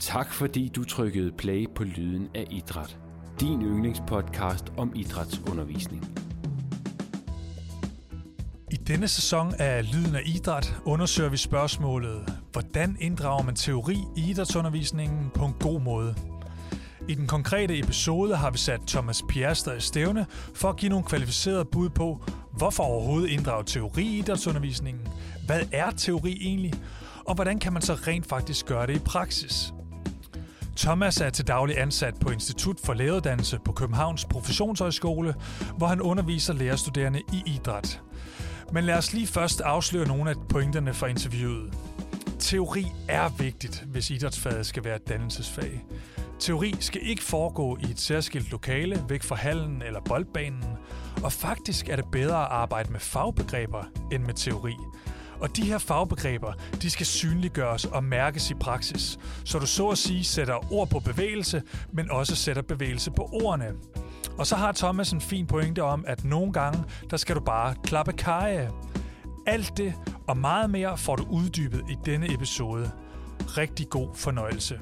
Tak fordi du trykkede play på Lyden af Idræt. Din yndlingspodcast om idrætsundervisning. I denne sæson af Lyden af Idræt undersøger vi spørgsmålet, hvordan inddrager man teori i idrætsundervisningen på en god måde? I den konkrete episode har vi sat Thomas Piaster i stævne for at give nogle kvalificerede bud på, hvorfor overhovedet inddrage teori i idrætsundervisningen, hvad er teori egentlig, og hvordan kan man så rent faktisk gøre det i praksis? Thomas er til daglig ansat på Institut for Læreruddannelse på Københavns Professionshøjskole, hvor han underviser lærerstuderende i idræt. Men lad os lige først afsløre nogle af pointerne fra interviewet. Teori er vigtigt, hvis idrætsfaget skal være et dannelsesfag. Teori skal ikke foregå i et særskilt lokale væk fra hallen eller boldbanen, og faktisk er det bedre at arbejde med fagbegreber end med teori. Og de her fagbegreber, de skal synliggøres og mærkes i praksis, så du så at sige sætter ord på bevægelse, men også sætter bevægelse på ordene. Og så har Thomas en fin pointe om, at nogle gange, der skal du bare klappe kaje. Alt det og meget mere får du uddybet i denne episode. Rigtig god fornøjelse.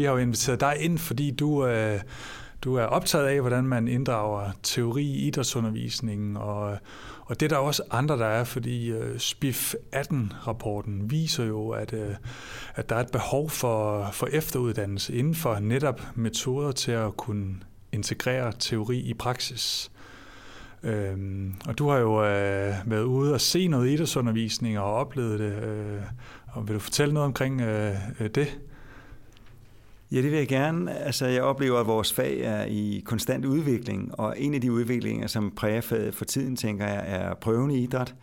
Vi har jo inviteret dig ind, fordi du, øh, du er optaget af, hvordan man inddrager teori i idrætsundervisningen, og, og det er der også andre, der er, fordi øh, SPIF 18-rapporten viser jo, at, øh, at der er et behov for, for efteruddannelse inden for netop metoder til at kunne integrere teori i praksis. Øhm, og du har jo øh, været ude og se noget idrætsundervisning og oplevet det. Øh, og vil du fortælle noget omkring øh, det? Ja, det vil jeg gerne. Altså, jeg oplever, at vores fag er i konstant udvikling, og en af de udviklinger, som præger faget for tiden, tænker jeg, er prøvende idræt,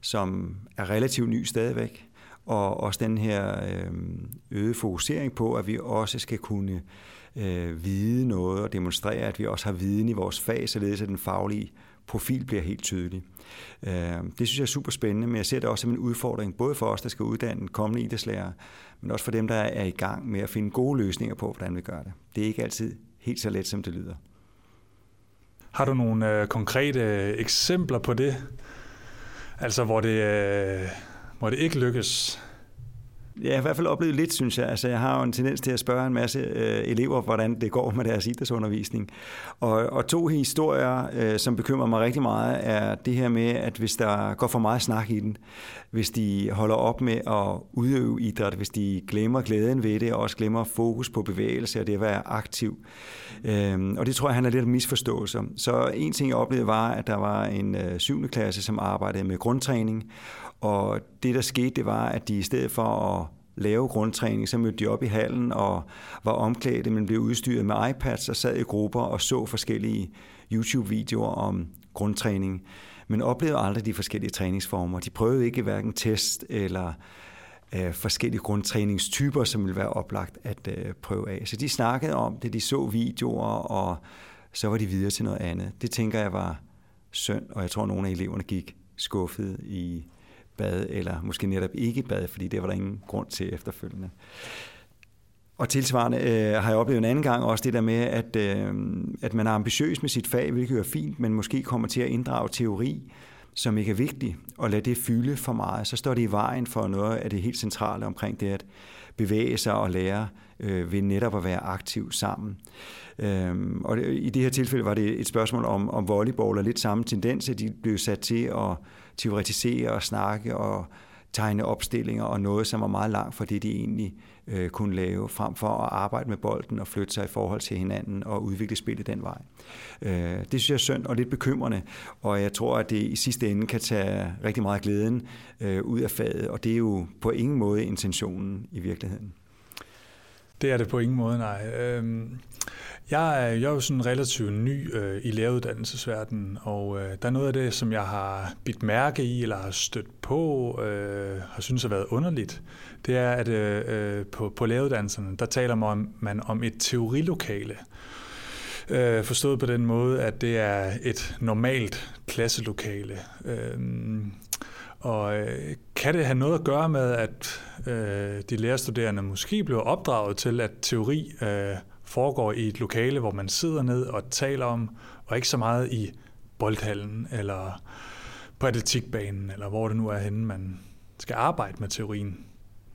som er relativt ny stadigvæk, og også den her øh, øgede fokusering på, at vi også skal kunne øh, vide noget og demonstrere, at vi også har viden i vores fag, således at den faglige profil bliver helt tydelig. Øh, det synes jeg er super spændende, men jeg ser det også som en udfordring, både for os, der skal uddanne kommende idrætslærere, men også for dem, der er i gang med at finde gode løsninger på, hvordan vi gør det. Det er ikke altid helt så let, som det lyder. Har du nogle øh, konkrete øh, eksempler på det? Altså, hvor det, øh, hvor det ikke lykkes? Jeg har i hvert fald oplevet lidt, synes jeg. Altså, jeg har jo en tendens til at spørge en masse øh, elever, hvordan det går med deres idrætsundervisning. Og, og to historier, øh, som bekymrer mig rigtig meget, er det her med, at hvis der går for meget snak i den, hvis de holder op med at udøve idræt, hvis de glemmer glæden ved det, og også glemmer fokus på bevægelse og det at være aktiv. Øh, og det tror jeg handler lidt om misforståelser. Så en ting, jeg oplevede, var, at der var en øh, syvende klasse, som arbejdede med grundtræning, og det, der skete, det var, at de i stedet for at lave grundtræning, så mødte de op i hallen og var omklædte, men blev udstyret med iPads og sad i grupper og så forskellige YouTube-videoer om grundtræning, men oplevede aldrig de forskellige træningsformer. De prøvede ikke hverken test eller øh, forskellige grundtræningstyper, som ville være oplagt at øh, prøve af. Så de snakkede om det, de så videoer, og så var de videre til noget andet. Det tænker jeg var synd, og jeg tror, at nogle af eleverne gik skuffet i bad, eller måske netop ikke bad, fordi det var der ingen grund til efterfølgende. Og tilsvarende øh, har jeg oplevet en anden gang også det der med, at, øh, at man er ambitiøs med sit fag, hvilket er fint, men måske kommer til at inddrage teori, som ikke er vigtig, og lade det fylde for meget. Så står det i vejen for noget af det helt centrale omkring det at bevæge sig og lære øh, ved netop at være aktiv sammen. Øhm, og det, i det her tilfælde var det et spørgsmål om, om volleyball og lidt samme tendens, at de blev sat til at teoretisere og snakke og tegne opstillinger og noget, som var meget langt fra det, de egentlig øh, kunne lave, frem for at arbejde med bolden og flytte sig i forhold til hinanden og udvikle spillet den vej. Øh, det synes jeg er synd og lidt bekymrende, og jeg tror, at det i sidste ende kan tage rigtig meget glæden øh, ud af faget, og det er jo på ingen måde intentionen i virkeligheden. Det er det på ingen måde, nej. Øhm, jeg er, jeg er jo sådan relativt ny øh, i læreruddannelsesverdenen, og øh, der er noget af det, som jeg har bidt mærke i, eller har stødt på, øh, har synes har været underligt. Det er, at øh, øh, på, på læreruddannelserne, der taler man om, man om et teorilokale. Øh, forstået på den måde, at det er et normalt klasselokale. Øh, og øh, kan det have noget at gøre med, at øh, de lærerstuderende måske bliver opdraget til, at teori øh, foregår i et lokale, hvor man sidder ned og taler om, og ikke så meget i boldhallen eller på atletikbanen, eller hvor det nu er henne, man skal arbejde med teorien?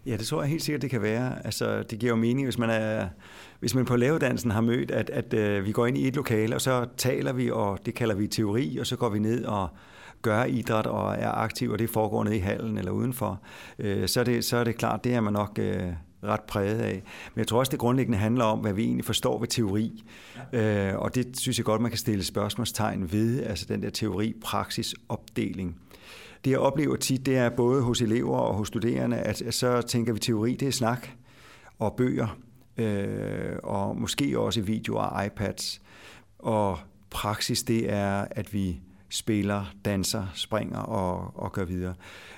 Ja, det tror jeg helt sikkert, det kan være. Altså, det giver jo mening, hvis man, er, hvis man på lavedansen har mødt, at, at, at vi går ind i et lokale, og så taler vi, og det kalder vi teori, og så går vi ned og gør idræt og er aktiv, og det foregår nede i hallen eller udenfor, øh, så, er det, så er det klart, det er man nok Øh, ret præget af. Men jeg tror også, det grundlæggende handler om, hvad vi egentlig forstår ved teori. Ja. Øh, og det synes jeg godt, man kan stille spørgsmålstegn ved, altså den der teori-praksis-opdeling det jeg oplever tit, det er både hos elever og hos studerende, at, så tænker vi, teori det er snak og bøger, øh, og måske også videoer og iPads. Og praksis, det er, at vi spiller, danser, springer og, og gør videre.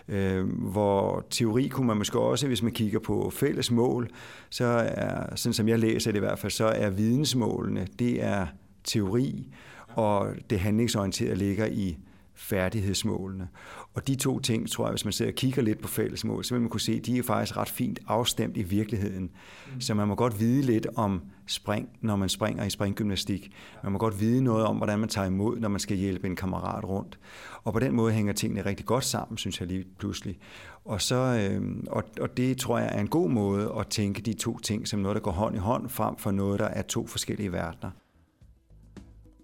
Øh, hvor teori kunne man måske også, hvis man kigger på fælles mål, så er, sådan som jeg læser det i hvert fald, så er vidensmålene, det er teori, og det handlingsorienterede ligger i færdighedsmålene. Og de to ting, tror jeg, hvis man sidder og kigger lidt på fællesmål, så vil man kunne se, at de er faktisk ret fint afstemt i virkeligheden. Mm. Så man må godt vide lidt om spring, når man springer i springgymnastik. Man må godt vide noget om, hvordan man tager imod, når man skal hjælpe en kammerat rundt. Og på den måde hænger tingene rigtig godt sammen, synes jeg lige pludselig. Og, så, øh, og, og det tror jeg er en god måde at tænke de to ting som noget, der går hånd i hånd, frem for noget, der er to forskellige verdener.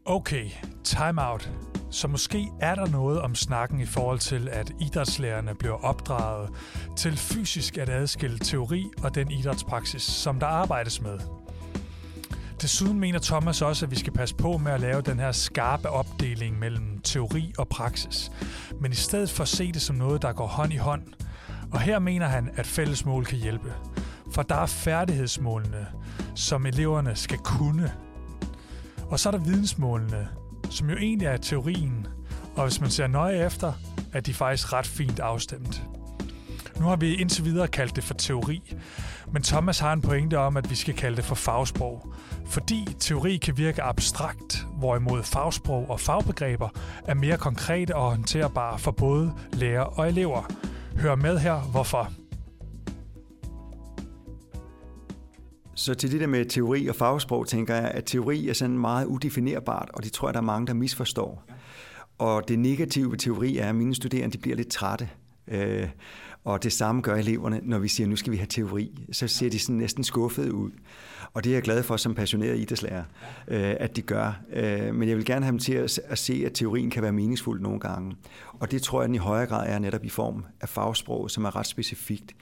Okay, time out. Så måske er der noget om snakken i forhold til, at idrætslærerne bliver opdraget til fysisk at adskille teori og den idrætspraksis, som der arbejdes med. Desuden mener Thomas også, at vi skal passe på med at lave den her skarpe opdeling mellem teori og praksis, men i stedet for at se det som noget, der går hånd i hånd. Og her mener han, at fællesmål kan hjælpe. For der er færdighedsmålene, som eleverne skal kunne. Og så er der vidensmålene, som jo egentlig er teorien, og hvis man ser nøje efter, er de faktisk ret fint afstemt. Nu har vi indtil videre kaldt det for teori, men Thomas har en pointe om, at vi skal kalde det for fagsprog, fordi teori kan virke abstrakt, hvorimod fagsprog og fagbegreber er mere konkrete og håndterbare for både lærer og elever. Hør med her, hvorfor. Så til det der med teori og fagsprog, tænker jeg, at teori er sådan meget udefinerbart, og det tror jeg, der er mange, der misforstår. Og det negative ved teori er, at mine studerende de bliver lidt trætte. Øh, og det samme gør eleverne, når vi siger, nu skal vi have teori. Så ser de sådan næsten skuffet ud. Og det er jeg glad for som passioneret idrætslærer, øh, at de gør. Øh, men jeg vil gerne have dem til at se, at teorien kan være meningsfuld nogle gange. Og det tror jeg, den i højere grad er netop i form af fagsprog, som er ret specifikt.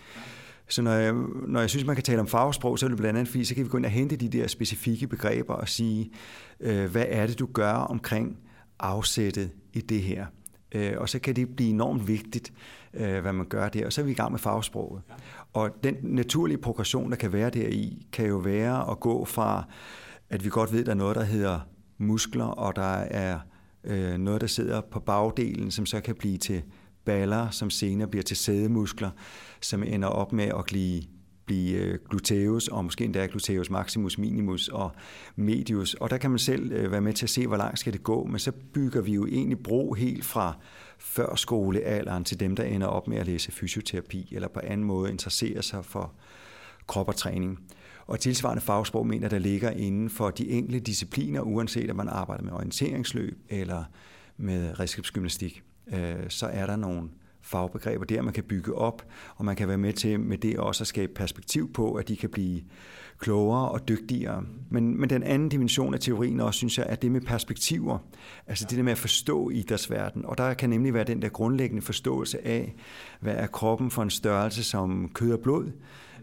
Så når jeg, når jeg synes, man kan tale om fagsprog, så er det blandt andet, fordi så kan vi gå ind og hente de der specifikke begreber og sige, øh, hvad er det, du gør omkring afsættet i det her? Øh, og så kan det blive enormt vigtigt, øh, hvad man gør der. Og så er vi i gang med fagsproget. Og den naturlige progression, der kan være deri, kan jo være at gå fra, at vi godt ved, at der er noget, der hedder muskler, og der er øh, noget, der sidder på bagdelen, som så kan blive til baller, som senere bliver til sædemuskler, som ender op med at blive blive øh, gluteus, og måske endda gluteus maximus, minimus og medius. Og der kan man selv øh, være med til at se, hvor langt skal det gå, men så bygger vi jo egentlig bro helt fra førskolealderen til dem, der ender op med at læse fysioterapi, eller på anden måde interesserer sig for krop og træning. Og tilsvarende fagsprog mener, der ligger inden for de enkelte discipliner, uanset om man arbejder med orienteringsløb eller med redskabsgymnastik øh, så er der nogle fagbegreber der, man kan bygge op, og man kan være med til med det også at skabe perspektiv på, at de kan blive klogere og dygtigere. Men, men den anden dimension af teorien også, synes jeg, er det med perspektiver. Altså det der med at forstå idrætsverden. Og der kan nemlig være den der grundlæggende forståelse af, hvad er kroppen for en størrelse som kød og blod,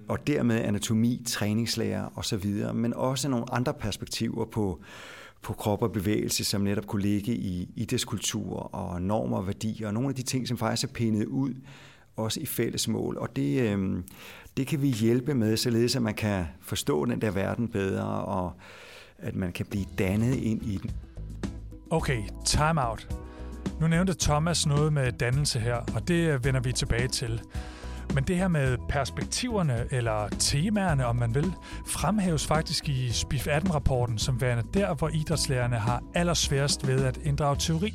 og dermed anatomi, træningslærer osv., men også nogle andre perspektiver på på krop og bevægelse, som netop kunne ligge i idrætskultur og normer og værdier, og nogle af de ting, som faktisk er pindet ud, også i fællesmål. Og det, øh, det kan vi hjælpe med, således at man kan forstå den der verden bedre, og at man kan blive dannet ind i den. Okay, time out. Nu nævnte Thomas noget med dannelse her, og det vender vi tilbage til. Men det her med perspektiverne, eller temaerne, om man vil, fremhæves faktisk i SPIF 18-rapporten som værende der, hvor idrætslærerne har allersværest ved at inddrage teori.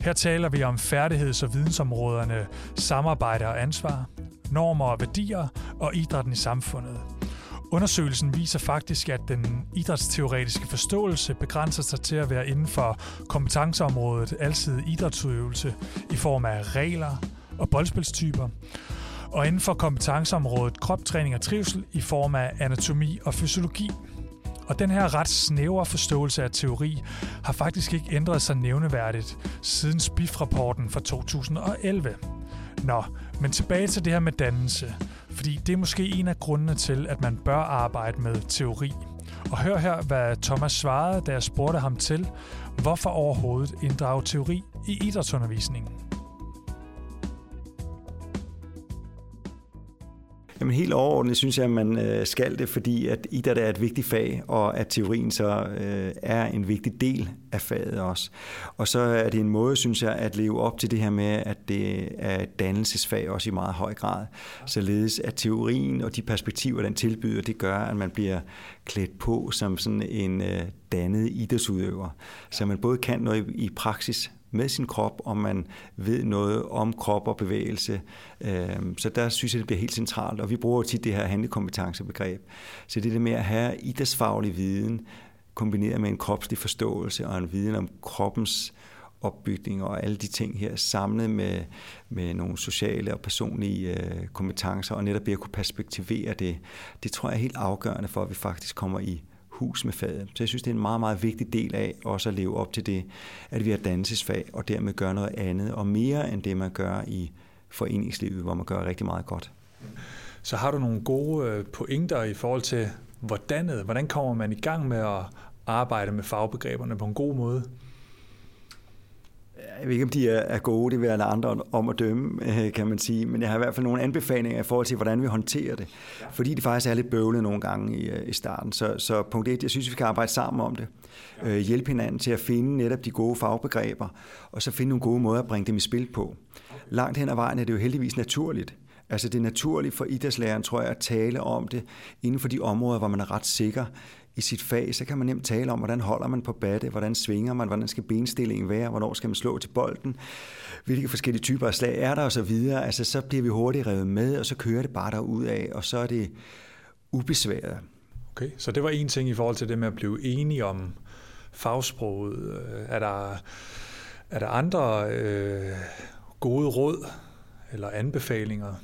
Her taler vi om færdigheds- og vidensområderne samarbejde og ansvar, normer og værdier og idrætten i samfundet. Undersøgelsen viser faktisk, at den idrætsteoretiske forståelse begrænser sig til at være inden for kompetenceområdet altid idrætsudøvelse i form af regler og boldspilstyper, og inden for kompetenceområdet kroptræning og trivsel i form af anatomi og fysiologi. Og den her ret snævre forståelse af teori har faktisk ikke ændret sig nævneværdigt siden SPIF-rapporten fra 2011. Nå, men tilbage til det her med dannelse, fordi det er måske en af grundene til, at man bør arbejde med teori. Og hør her, hvad Thomas svarede, da jeg spurgte ham til, hvorfor overhovedet inddrage teori i idrætsundervisningen. Jamen helt overordnet synes jeg, at man øh, skal det, fordi at idræt er et vigtigt fag, og at teorien så øh, er en vigtig del af faget også. Og så er det en måde, synes jeg, at leve op til det her med, at det er et dannelsesfag også i meget høj grad. Således at teorien og de perspektiver, den tilbyder, det gør, at man bliver klædt på som sådan en øh, dannet idrætsudøver. Så man både kan noget i praksis, med sin krop, og man ved noget om krop og bevægelse. Øhm, så der synes jeg, det bliver helt centralt, og vi bruger tit det her handlekompetencebegreb. Så det er det med at have idrætsfaglig viden, kombineret med en kropslig forståelse og en viden om kroppens opbygning og alle de ting her samlet med, med nogle sociale og personlige øh, kompetencer, og netop at kunne perspektivere det, det tror jeg er helt afgørende for, at vi faktisk kommer i hus med faget. Så jeg synes, det er en meget, meget vigtig del af også at leve op til det, at vi har dannelsesfag, og dermed gøre noget andet, og mere end det, man gør i foreningslivet, hvor man gør rigtig meget godt. Så har du nogle gode øh, pointer i forhold til, hvordan, hvordan kommer man i gang med at arbejde med fagbegreberne på en god måde? Jeg ved ikke, om de er gode, det vil alle andre om at dømme, øh, kan man sige. Men jeg har i hvert fald nogle anbefalinger i forhold til, hvordan vi håndterer det. Fordi det faktisk er lidt bøvlet nogle gange i, øh, i starten. Så, så punkt et, jeg synes, vi kan arbejde sammen om det. Øh, hjælpe hinanden til at finde netop de gode fagbegreber, og så finde nogle gode måder at bringe dem i spil på. Langt hen ad vejen er det jo heldigvis naturligt. Altså det er naturligt for idrætslæreren, tror jeg, at tale om det inden for de områder, hvor man er ret sikker i sit fag, så kan man nemt tale om, hvordan holder man på batte, hvordan svinger man, hvordan skal benstillingen være, hvornår skal man slå til bolden, hvilke forskellige typer af slag er der og så videre. Altså så bliver vi hurtigt revet med, og så kører det bare derud af, og så er det ubesværet. Okay, så det var en ting i forhold til det med at blive enige om fagsproget. Øh, er der, er der andre øh, gode råd eller anbefalinger?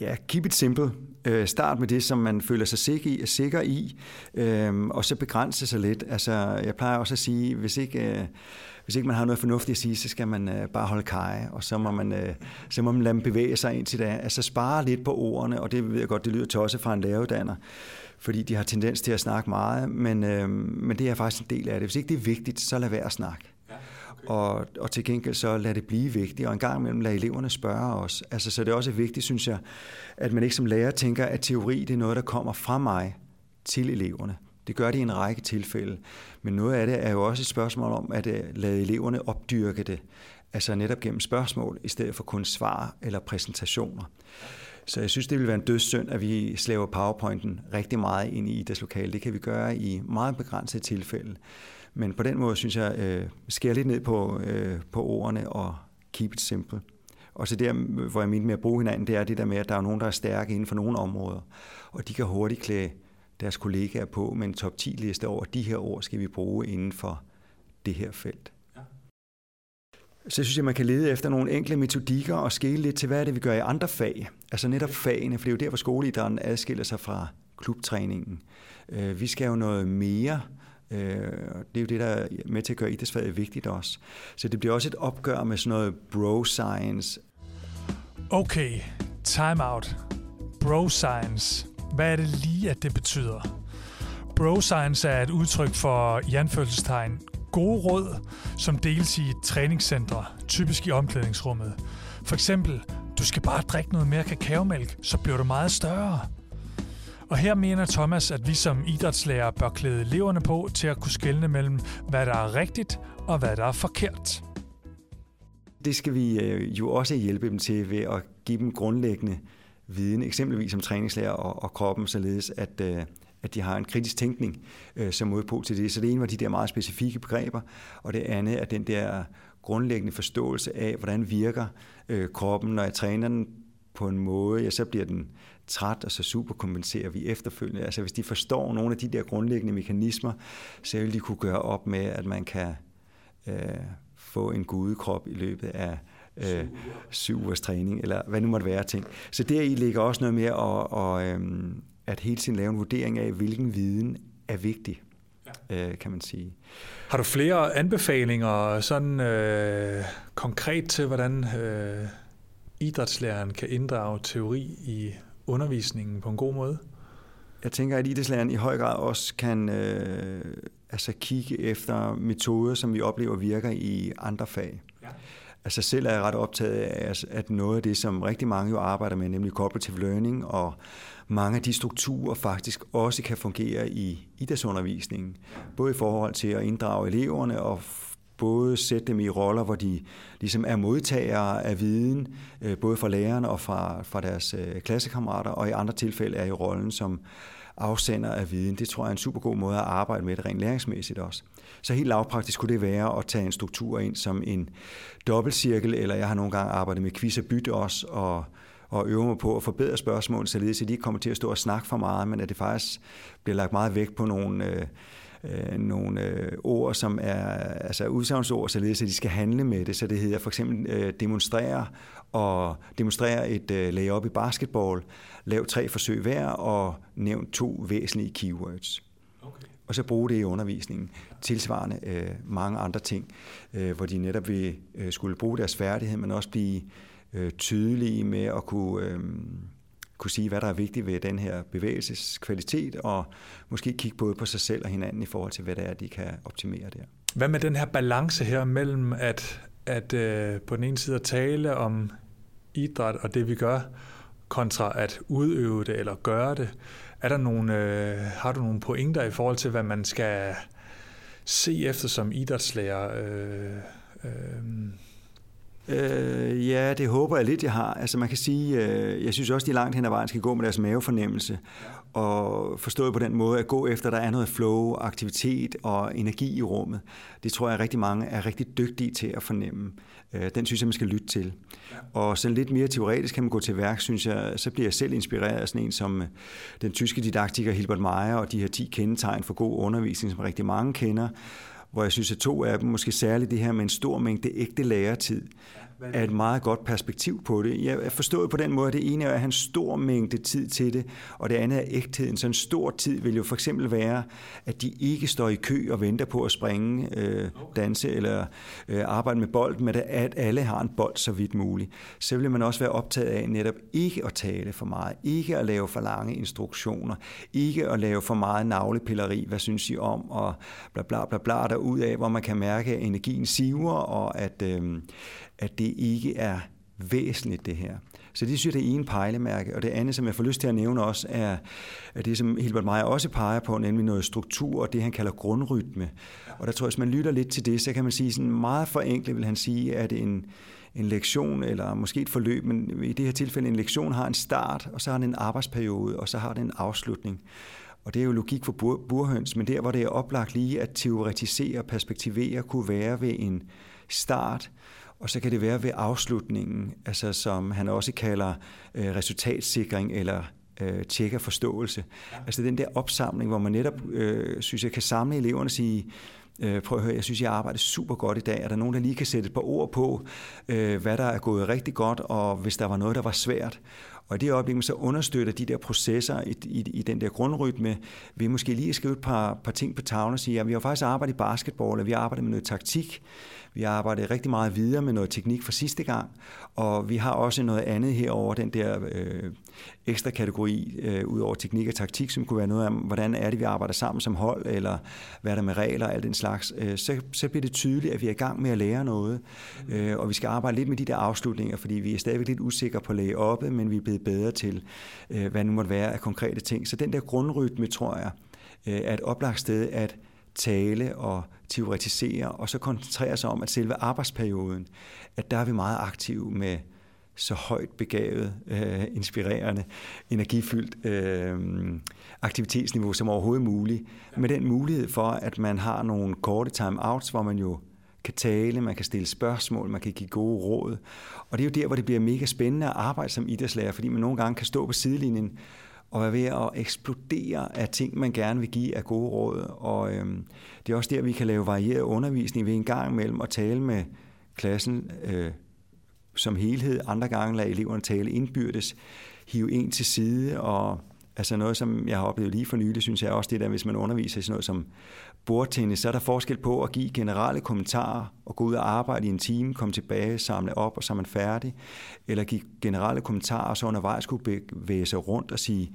Ja, keep it simple. Øh, start med det, som man føler sig sikker i, sikker i øhm, og så begrænse sig lidt. Altså, jeg plejer også at sige, hvis ikke, øh, hvis ikke man har noget fornuftigt at sige, så skal man øh, bare holde kaj, og så må, man, øh, så må man lade dem bevæge sig ind til det. Altså spare lidt på ordene, og det ved jeg godt, det lyder tosset fra en lærerudanner, fordi de har tendens til at snakke meget, men, øhm, men det er faktisk en del af det. Hvis ikke det er vigtigt, så lad være at snakke. Og, og til gengæld så lad det blive vigtigt, og en gang imellem lad eleverne spørge os. Altså, så det er også vigtigt, synes jeg, at man ikke som lærer tænker, at teori det er noget, der kommer fra mig til eleverne. Det gør det i en række tilfælde. Men noget af det er jo også et spørgsmål om at øh, lade eleverne opdyrke det. Altså netop gennem spørgsmål, i stedet for kun svar eller præsentationer. Så jeg synes, det vil være en dødssynd, at vi slæver PowerPointen rigtig meget ind i idrætslokale. Det kan vi gøre i meget begrænsede tilfælde. Men på den måde synes jeg, øh, skærer lidt ned på, øh, på ordene og keep it simple. Og så der, hvor jeg mener med at bruge hinanden, det er det der med, at der er nogen, der er stærke inden for nogle områder, og de kan hurtigt klæde deres kollegaer på med en top 10 liste over, de her ord skal vi bruge inden for det her felt. Ja. Så synes jeg, man kan lede efter nogle enkle metodikker og skele lidt til, hvad er det, vi gør i andre fag. Altså netop fagene, for det er jo der, hvor skoleidrætten adskiller sig fra klubtræningen. Øh, vi skal jo noget mere Øh, Øh, det er jo det, der er med til at gøre idrætsfaget vigtigt også. Så det bliver også et opgør med sådan noget bro-science. Okay, time out. Bro-science. Hvad er det lige, at det betyder? Bro-science er et udtryk for, i anførselstegn, gode råd, som deles i træningscentre, typisk i omklædningsrummet. For eksempel, du skal bare drikke noget mere kakaomælk, så bliver du meget større. Og her mener Thomas, at vi som idrætslærer bør klæde eleverne på til at kunne skelne mellem, hvad der er rigtigt og hvad der er forkert. Det skal vi øh, jo også hjælpe dem til ved at give dem grundlæggende viden, eksempelvis om træningslærer og, og kroppen, således at, øh, at de har en kritisk tænkning øh, som modpol til det. Så det ene var de der meget specifikke begreber, og det andet er den der grundlæggende forståelse af, hvordan virker øh, kroppen, når jeg træner den på en måde, ja, så bliver den træt, og så superkompenserer vi efterfølgende. Altså hvis de forstår nogle af de der grundlæggende mekanismer, så vil de kunne gøre op med, at man kan øh, få en gudekrop i løbet af øh, syv ugers træning, eller hvad nu måtte være ting. Så der i ligger også noget mere at, og, øh, at hele tiden lave en vurdering af, hvilken viden er vigtig, ja. øh, kan man sige. Har du flere anbefalinger sådan øh, konkret til, hvordan øh, idrætslæreren kan inddrage teori i undervisningen på en god måde? Jeg tænker, at idrætslæreren i høj grad også kan øh, altså kigge efter metoder, som vi oplever virker i andre fag. Ja. Altså selv er jeg ret optaget af, at noget af det, som rigtig mange jo arbejder med, nemlig cooperative learning, og mange af de strukturer faktisk også kan fungere i idrætsundervisningen. Både i forhold til at inddrage eleverne og både sætte dem i roller, hvor de ligesom er modtagere af viden, øh, både fra lærerne og fra, fra deres øh, klassekammerater, og i andre tilfælde er i rollen som afsender af viden. Det tror jeg er en super god måde at arbejde med det rent læringsmæssigt også. Så helt lavpraktisk kunne det være at tage en struktur ind som en dobbeltcirkel, eller jeg har nogle gange arbejdet med quiz og bytte også, og, og øve mig på at forbedre spørgsmål, således at de ikke kommer til at stå og snakke for meget, men at det faktisk bliver lagt meget vægt på nogle, øh, øh, nogle øh, ord, som er altså udsagnsord, således at de skal handle med det. Så det hedder for eksempel øh, demonstrere og demonstrere et øh, layup i basketball, lav tre forsøg hver og nævn to væsentlige keywords. Okay. Og så bruge det i undervisningen. Tilsvarende øh, mange andre ting, øh, hvor de netop vil øh, skulle bruge deres færdighed, men også blive øh, tydelige med at kunne, øh, kunne sige, hvad der er vigtigt ved den her bevægelseskvalitet, og måske kigge både på sig selv og hinanden i forhold til, hvad det er, de kan optimere der. Hvad med den her balance her mellem at, at øh, på den ene side at tale om idræt og det, vi gør, kontra at udøve det eller gøre det? Er der nogle, øh, har du nogle pointer i forhold til, hvad man skal se efter som idrætslærer? Øh, øh, Øh, ja, det håber jeg lidt, jeg har. Altså man kan sige, øh, jeg synes også, de langt hen ad vejen skal gå med deres mavefornemmelse, og forstået på den måde at gå efter, der er noget flow, aktivitet og energi i rummet. Det tror jeg rigtig mange er rigtig dygtige til at fornemme. Øh, den synes jeg, man skal lytte til. Og så lidt mere teoretisk kan man gå til værk, synes jeg, så bliver jeg selv inspireret af sådan en som øh, den tyske didaktiker Hilbert Meyer og de her 10 kendetegn for god undervisning, som rigtig mange kender, hvor jeg synes, at to af dem, måske særligt det her med en stor mængde ægte lærertid, er et meget godt perspektiv på det. Jeg forstået på den måde, at det ene er at en stor mængde tid til det, og det andet er ægtheden. Så en stor tid vil jo for eksempel være, at de ikke står i kø og venter på at springe, øh, danse eller øh, arbejde med bold, men at alle har en bold så vidt muligt. Så vil man også være optaget af netop ikke at tale for meget, ikke at lave for lange instruktioner, ikke at lave for meget navlepilleri, hvad synes I om, og bla bla bla bla ud af, hvor man kan mærke, at energien siver, og at, øh, at det ikke er væsentligt, det her. Så det synes jeg, det er en pejlemærke. Og det andet, som jeg får lyst til at nævne også, er, er det, som Hilbert Meyer også peger på, nemlig noget struktur og det, han kalder grundrytme. Og der tror jeg, hvis man lytter lidt til det, så kan man sige sådan meget forenklet, vil han sige, at en, en lektion, eller måske et forløb, men i det her tilfælde en lektion har en start, og så har den en arbejdsperiode, og så har den en afslutning. Og det er jo logik for burhøns, men der, hvor det er oplagt lige at teoretisere og perspektivere, kunne være ved en start, og så kan det være ved afslutningen, altså som han også kalder øh, resultatsikring eller øh, tjekker forståelse. Ja. Altså den der opsamling, hvor man netop, øh, synes jeg, kan samle eleverne og sige, øh, prøv at høre, jeg synes, jeg arbejder super godt i dag. Er der nogen, der lige kan sætte et par ord på, øh, hvad der er gået rigtig godt, og hvis der var noget, der var svært? Og i det øjeblik, så understøtter de der processer i, i, i den der grundrytme, vi måske lige skrive et par, par ting på tavlen og sige, at vi har faktisk arbejdet i basketball, og vi har arbejdet med noget taktik, vi har arbejdet rigtig meget videre med noget teknik fra sidste gang, og vi har også noget andet herover den der øh, ekstra kategori, øh, ud over teknik og taktik, som kunne være noget om, hvordan er det, vi arbejder sammen som hold, eller hvad er der med regler og alt den slags. Øh, så, så bliver det tydeligt, at vi er i gang med at lære noget, øh, og vi skal arbejde lidt med de der afslutninger, fordi vi er stadigvæk lidt usikre på læge oppe, men vi er blevet bedre til, øh, hvad nu måtte være af konkrete ting. Så den der grundrytme, tror jeg, øh, er et oplagt sted at tale og teoretisere, og så koncentrere sig om, at selve arbejdsperioden, at der er vi meget aktive med så højt begavet, øh, inspirerende, energifyldt øh, aktivitetsniveau som overhovedet muligt. Med den mulighed for, at man har nogle korte time-outs, hvor man jo kan tale, man kan stille spørgsmål, man kan give gode råd. Og det er jo der, hvor det bliver mega spændende at arbejde som idrætslærer, fordi man nogle gange kan stå på sidelinjen og være ved at eksplodere af ting, man gerne vil give af gode råd. Og øhm, det er også der, vi kan lave varieret undervisning ved en gang imellem at tale med klassen øh, som helhed. Andre gange lade eleverne tale indbyrdes, hive en til side og Altså noget, som jeg har oplevet lige for nylig, synes jeg også det der, hvis man underviser i sådan noget som bordtennis, så er der forskel på at give generelle kommentarer og gå ud og arbejde i en time, komme tilbage, samle op, og så er man færdig. Eller give generelle kommentarer, og så undervejs kunne bevæge sig rundt og sige,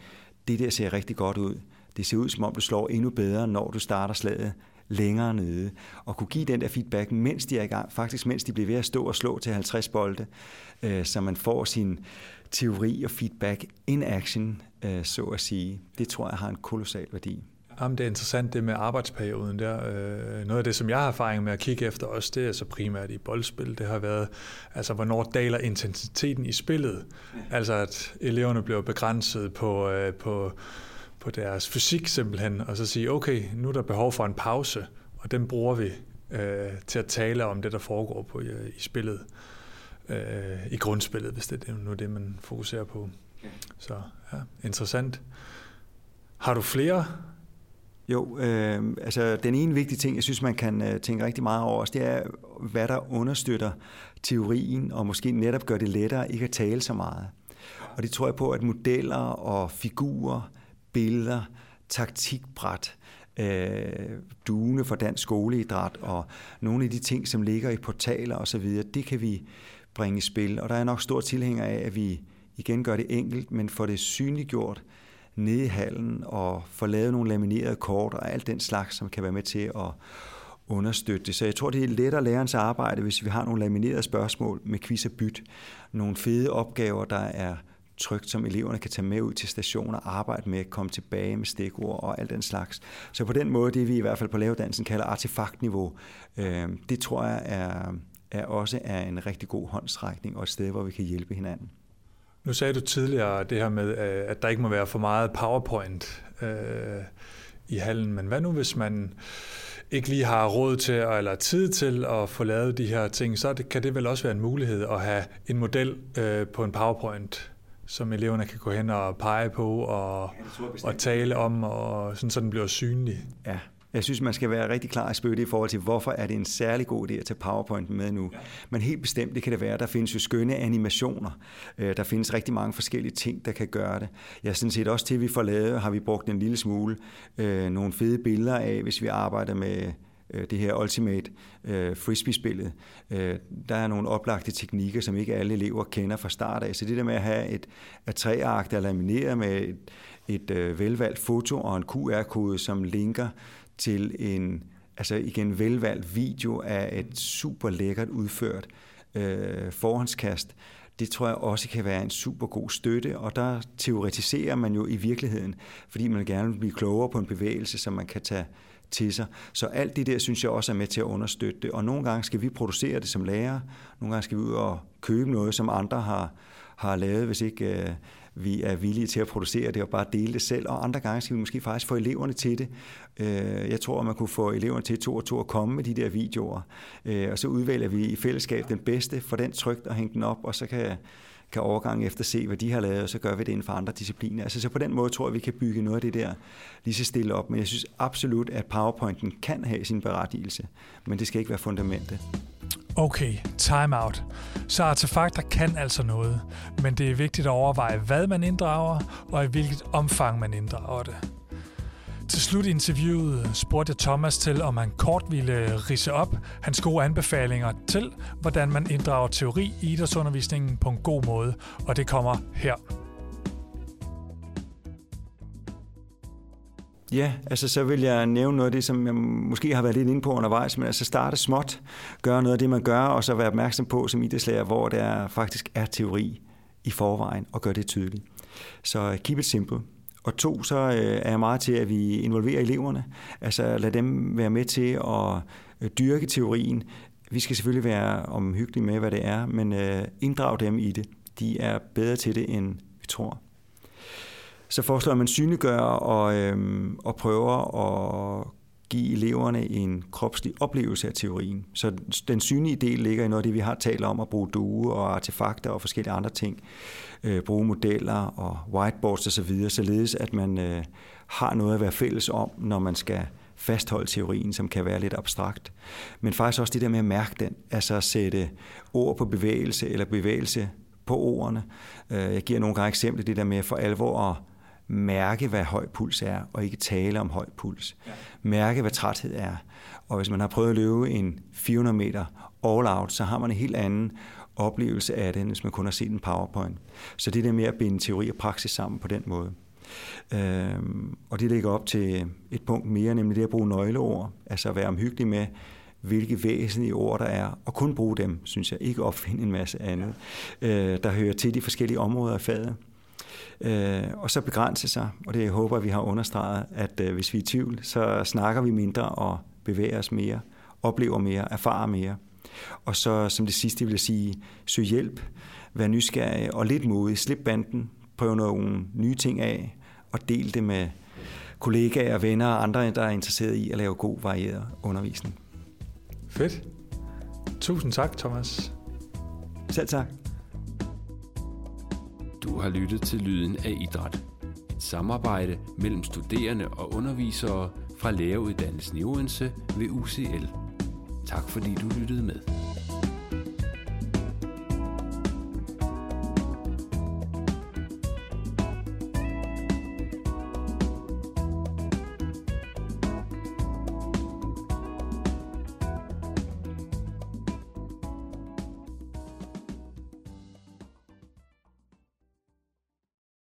det der ser rigtig godt ud. Det ser ud, som om du slår endnu bedre, når du starter slaget længere nede, og kunne give den der feedback, mens de er i gang, faktisk mens de bliver ved at stå og slå til 50 bolde, øh, så man får sin teori og feedback in action, øh, så at sige. Det tror jeg har en kolossal værdi. Jamen, det er interessant det med arbejdsperioden der. Øh, noget af det, som jeg har erfaring med at kigge efter også, det er så primært i boldspil. Det har været, altså hvornår daler intensiteten i spillet. Altså at eleverne bliver begrænset på, øh, på, på deres fysik simpelthen, og så sige, okay, nu er der behov for en pause, og den bruger vi øh, til at tale om det, der foregår på i, i spillet. Øh, I grundspillet, hvis det er nu det, man fokuserer på. Så ja, interessant. Har du flere jo, øh, altså den ene vigtige ting, jeg synes, man kan øh, tænke rigtig meget over, det er, hvad der understøtter teorien, og måske netop gør det lettere ikke at tale så meget. Og det tror jeg på, at modeller og figurer, billeder, taktikbræt, øh, duene for dansk skoleidræt og nogle af de ting, som ligger i portaler osv., det kan vi bringe i spil. Og der er nok stor tilhænger af, at vi igen gør det enkelt, men får det synliggjort, nede i hallen og få lavet nogle laminerede kort og alt den slags, som kan være med til at understøtte det. Så jeg tror, det er lettere lærerens arbejde, hvis vi har nogle laminerede spørgsmål med quiz og byt. Nogle fede opgaver, der er trygt, som eleverne kan tage med ud til stationer, arbejde med, komme tilbage med stikord og alt den slags. Så på den måde, det vi i hvert fald på lavedansen kalder artefaktniveau, øh, det tror jeg er, er også er en rigtig god håndsrækning og et sted, hvor vi kan hjælpe hinanden. Nu sagde du tidligere det her med, øh, at der ikke må være for meget PowerPoint øh, i hallen, men hvad nu hvis man ikke lige har råd til eller tid til at få lavet de her ting, så kan det vel også være en mulighed at have en model øh, på en PowerPoint, som eleverne kan gå hen og pege på og, og tale om, og sådan, så den bliver synlig. Ja, jeg synes, man skal være rigtig klar i spytte i forhold til, hvorfor er det en særlig god idé at tage PowerPoint med nu. Ja. Men helt bestemt, det kan det være. Der findes jo skønne animationer. Øh, der findes rigtig mange forskellige ting, der kan gøre det. Jeg ja, sådan set også til, vi får lavet, har vi brugt en lille smule øh, nogle fede billeder af, hvis vi arbejder med øh, det her Ultimate øh, Frisbee-spillet. Øh, der er nogle oplagte teknikker, som ikke alle elever kender fra start af. Så det der med at have et A3-ark, der er lamineret med et, et øh, velvalgt foto og en QR-kode, som linker til en altså igen velvalgt video af et super lækkert udført øh, forhåndskast, det tror jeg også kan være en super god støtte, og der teoretiserer man jo i virkeligheden, fordi man gerne vil blive klogere på en bevægelse, som man kan tage til sig. Så alt det der, synes jeg også er med til at understøtte det. Og nogle gange skal vi producere det som lærer, nogle gange skal vi ud og købe noget, som andre har, har lavet, hvis ikke øh, vi er villige til at producere det og bare dele det selv, og andre gange skal vi måske faktisk få eleverne til det. Øh, jeg tror, at man kunne få eleverne til to og to at komme med de der videoer, øh, og så udvælger vi i fællesskab den bedste, for den trygt og hænge den op, og så kan kan overgangen efter se, hvad de har lavet, og så gør vi det inden for andre discipliner. Altså, så på den måde tror jeg, vi kan bygge noget af det der lige så stille op. Men jeg synes absolut, at PowerPointen kan have sin berettigelse, men det skal ikke være fundamentet. Okay, time out. Så artefakter kan altså noget, men det er vigtigt at overveje, hvad man inddrager, og i hvilket omfang man inddrager det. Til slut i interviewet spurgte jeg Thomas til, om han kort ville rise op hans gode anbefalinger til, hvordan man inddrager teori i idrætsundervisningen på en god måde, og det kommer her. Ja, altså så vil jeg nævne noget af det, som jeg måske har været lidt inde på undervejs, men altså starte småt, gøre noget af det, man gør, og så være opmærksom på som idrætslærer, hvor der faktisk er teori i forvejen, og gøre det tydeligt. Så øh, keep it simple. Og to, så øh, er jeg meget til, at vi involverer eleverne. Altså lad dem være med til at øh, dyrke teorien. Vi skal selvfølgelig være omhyggelige med, hvad det er, men øh, inddrag dem i det. De er bedre til det, end vi tror. Så foreslår man synliggør og, øhm, og prøver at give eleverne en kropslig oplevelse af teorien. Så den synlige del ligger i noget af det, vi har talt om, at bruge due og artefakter og forskellige andre ting. Øh, bruge modeller og whiteboards osv., således at man øh, har noget at være fælles om, når man skal fastholde teorien, som kan være lidt abstrakt. Men faktisk også det der med at mærke den, altså at sætte ord på bevægelse eller bevægelse på ordene. Øh, jeg giver nogle gange eksempler, det der med for alvor at mærke, hvad høj puls er, og ikke tale om høj puls. Mærke, hvad træthed er. Og hvis man har prøvet at løbe en 400 meter all out, så har man en helt anden oplevelse af det, end hvis man kun har set en powerpoint. Så det der med at binde teori og praksis sammen på den måde. Øhm, og det ligger op til et punkt mere, nemlig det at bruge nøgleord, altså at være omhyggelig med, hvilke væsentlige ord der er, og kun bruge dem, synes jeg, ikke opfinde en masse andet, øh, der hører til de forskellige områder af faget. Øh, og så begrænse sig, og det jeg håber, vi har understreget, at øh, hvis vi er i tvivl, så snakker vi mindre og bevæger os mere, oplever mere, erfarer mere. Og så som det sidste vil jeg sige, søg hjælp, vær nysgerrig og lidt modig, slip banden, prøv nogle nye ting af, og del det med kollegaer, venner og andre, der er interesseret i at lave god, varieret undervisning. Fedt. Tusind tak, Thomas. Selv tak. Du har lyttet til Lyden af Idræt. Et samarbejde mellem studerende og undervisere fra læreruddannelsen i Odense ved UCL. Tak fordi du lyttede med.